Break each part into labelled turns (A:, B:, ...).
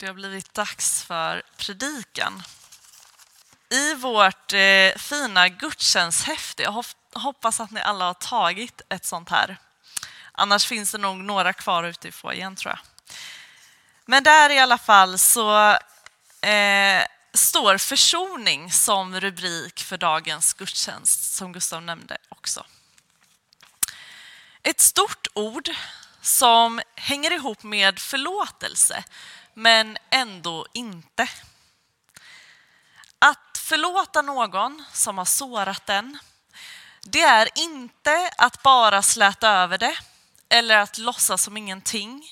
A: Det har blivit dags för predikan. I vårt eh, fina gudstjänsthäfte, jag hoppas att ni alla har tagit ett sånt här. Annars finns det nog några kvar ute i foajén tror jag. Men där i alla fall så eh, står försoning som rubrik för dagens gudstjänst, som Gustav nämnde också. Ett stort ord som hänger ihop med förlåtelse, men ändå inte. Att förlåta någon som har sårat den, det är inte att bara släta över det eller att låtsas som ingenting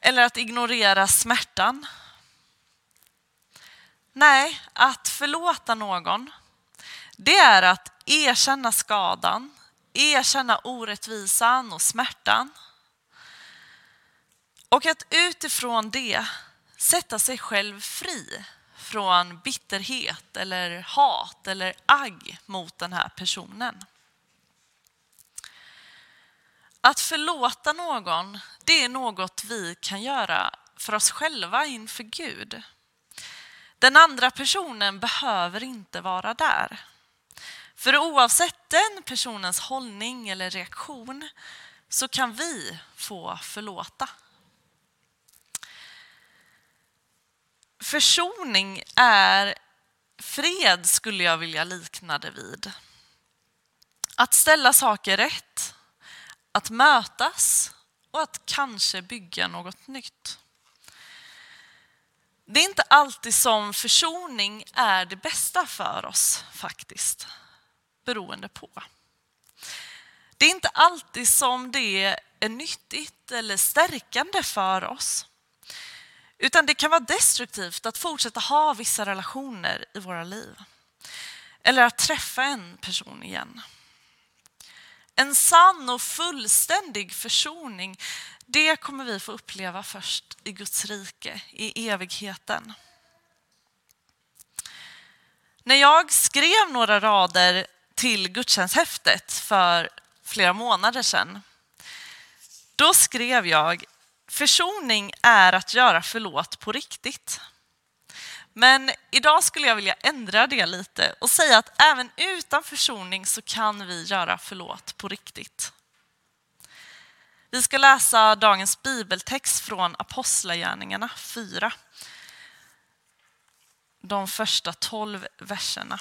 A: eller att ignorera smärtan. Nej, att förlåta någon, det är att erkänna skadan, erkänna orättvisan och smärtan och att utifrån det sätta sig själv fri från bitterhet eller hat eller agg mot den här personen. Att förlåta någon, det är något vi kan göra för oss själva inför Gud. Den andra personen behöver inte vara där. För oavsett den personens hållning eller reaktion så kan vi få förlåta. Försoning är fred skulle jag vilja likna det vid. Att ställa saker rätt, att mötas och att kanske bygga något nytt. Det är inte alltid som försoning är det bästa för oss faktiskt, beroende på. Det är inte alltid som det är nyttigt eller stärkande för oss. Utan det kan vara destruktivt att fortsätta ha vissa relationer i våra liv. Eller att träffa en person igen. En sann och fullständig försoning, det kommer vi få uppleva först i Guds rike, i evigheten. När jag skrev några rader till gudstjänsthäftet för flera månader sedan, då skrev jag Försoning är att göra förlåt på riktigt. Men idag skulle jag vilja ändra det lite och säga att även utan försoning så kan vi göra förlåt på riktigt. Vi ska läsa dagens bibeltext från Apostlagärningarna 4. De första tolv verserna.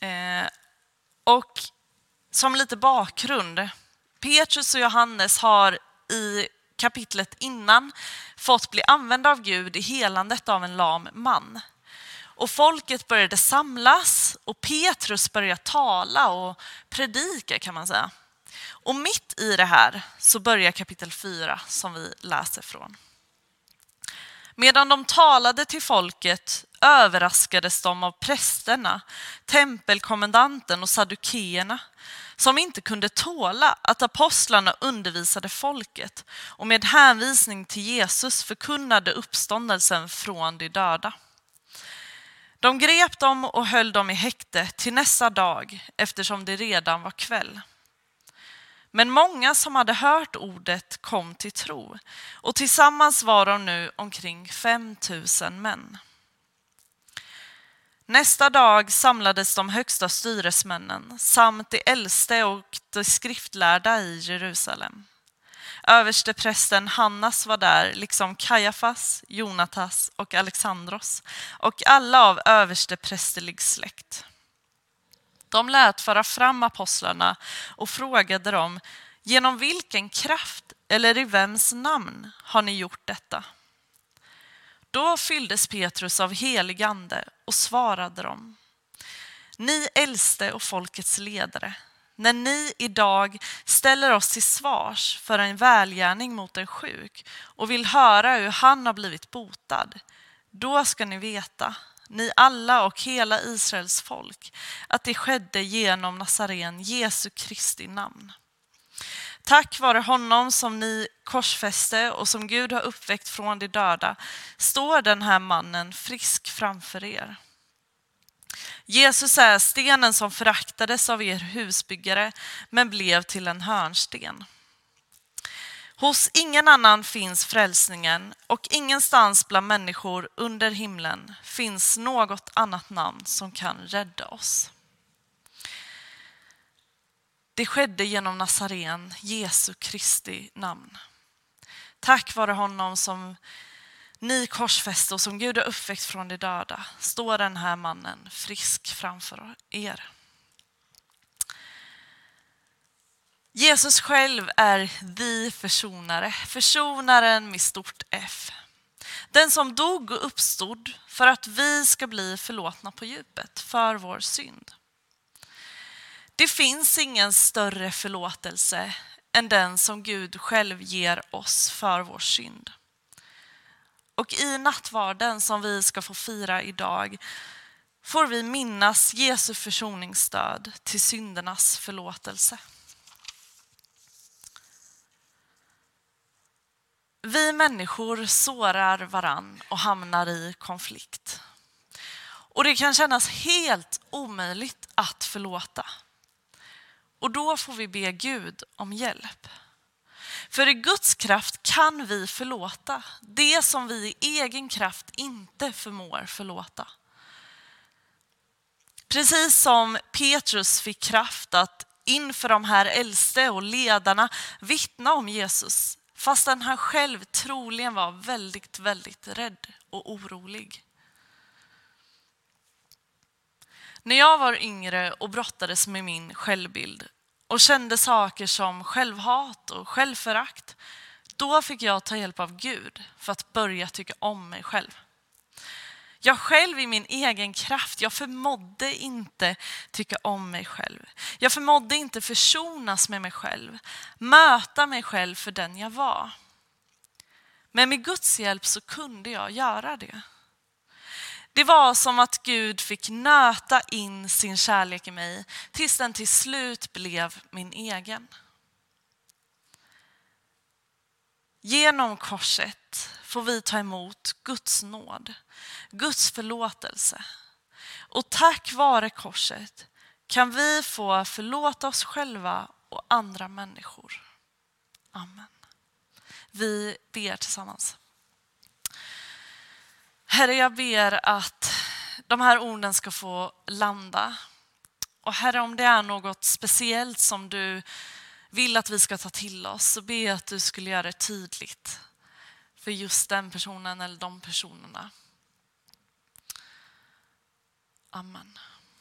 A: Eh, och som lite bakgrund, Petrus och Johannes har i kapitlet innan fått bli använda av Gud i helandet av en lam man. Och folket började samlas och Petrus började tala och predika kan man säga. Och mitt i det här så börjar kapitel 4 som vi läser från. Medan de talade till folket överraskades de av prästerna, tempelkommendanten och saddukeerna som inte kunde tåla att apostlarna undervisade folket och med hänvisning till Jesus förkunnade uppståndelsen från de döda. De grep dem och höll dem i häkte till nästa dag eftersom det redan var kväll. Men många som hade hört ordet kom till tro och tillsammans var de nu omkring 5 000 män. Nästa dag samlades de högsta styresmännen samt de äldste och de skriftlärda i Jerusalem. Översteprästen Hannas var där, liksom Kajafas, Jonatas och Alexandros och alla av översteprästerlig släkt. De lät föra fram apostlarna och frågade dem genom vilken kraft eller i vems namn har ni gjort detta? Då fylldes Petrus av helig ande och svarade dem. Ni äldste och folkets ledare, när ni idag ställer oss till svars för en välgärning mot en sjuk och vill höra hur han har blivit botad, då ska ni veta ni alla och hela Israels folk, att det skedde genom Nazaren, Jesu Kristi namn. Tack vare honom som ni korsfäste och som Gud har uppväckt från de döda står den här mannen frisk framför er. Jesus är stenen som föraktades av er husbyggare men blev till en hörnsten. Hos ingen annan finns frälsningen och ingenstans bland människor under himlen finns något annat namn som kan rädda oss. Det skedde genom Nazaren, Jesu Kristi namn. Tack vare honom som ni korsfäste och som Gud har uppväckt från de döda står den här mannen frisk framför er. Jesus själv är the försonare, försonaren med stort F. Den som dog och uppstod för att vi ska bli förlåtna på djupet för vår synd. Det finns ingen större förlåtelse än den som Gud själv ger oss för vår synd. Och i nattvarden som vi ska få fira idag får vi minnas Jesu försoningsstöd till syndernas förlåtelse. Vi människor sårar varann och hamnar i konflikt. Och det kan kännas helt omöjligt att förlåta. Och då får vi be Gud om hjälp. För i Guds kraft kan vi förlåta det som vi i egen kraft inte förmår förlåta. Precis som Petrus fick kraft att inför de här äldste och ledarna vittna om Jesus fastän han själv troligen var väldigt, väldigt rädd och orolig. När jag var yngre och brottades med min självbild och kände saker som självhat och självförakt, då fick jag ta hjälp av Gud för att börja tycka om mig själv. Jag själv i min egen kraft, jag förmådde inte tycka om mig själv. Jag förmådde inte försonas med mig själv, möta mig själv för den jag var. Men med Guds hjälp så kunde jag göra det. Det var som att Gud fick nöta in sin kärlek i mig tills den till slut blev min egen. Genom korset får vi ta emot Guds nåd, Guds förlåtelse. Och tack vare korset kan vi få förlåta oss själva och andra människor. Amen. Vi ber tillsammans. Herre, jag ber att de här orden ska få landa. Och Herre, om det är något speciellt som du vill att vi ska ta till oss så ber jag att du skulle göra det tydligt för just den personen eller de personerna. Amen.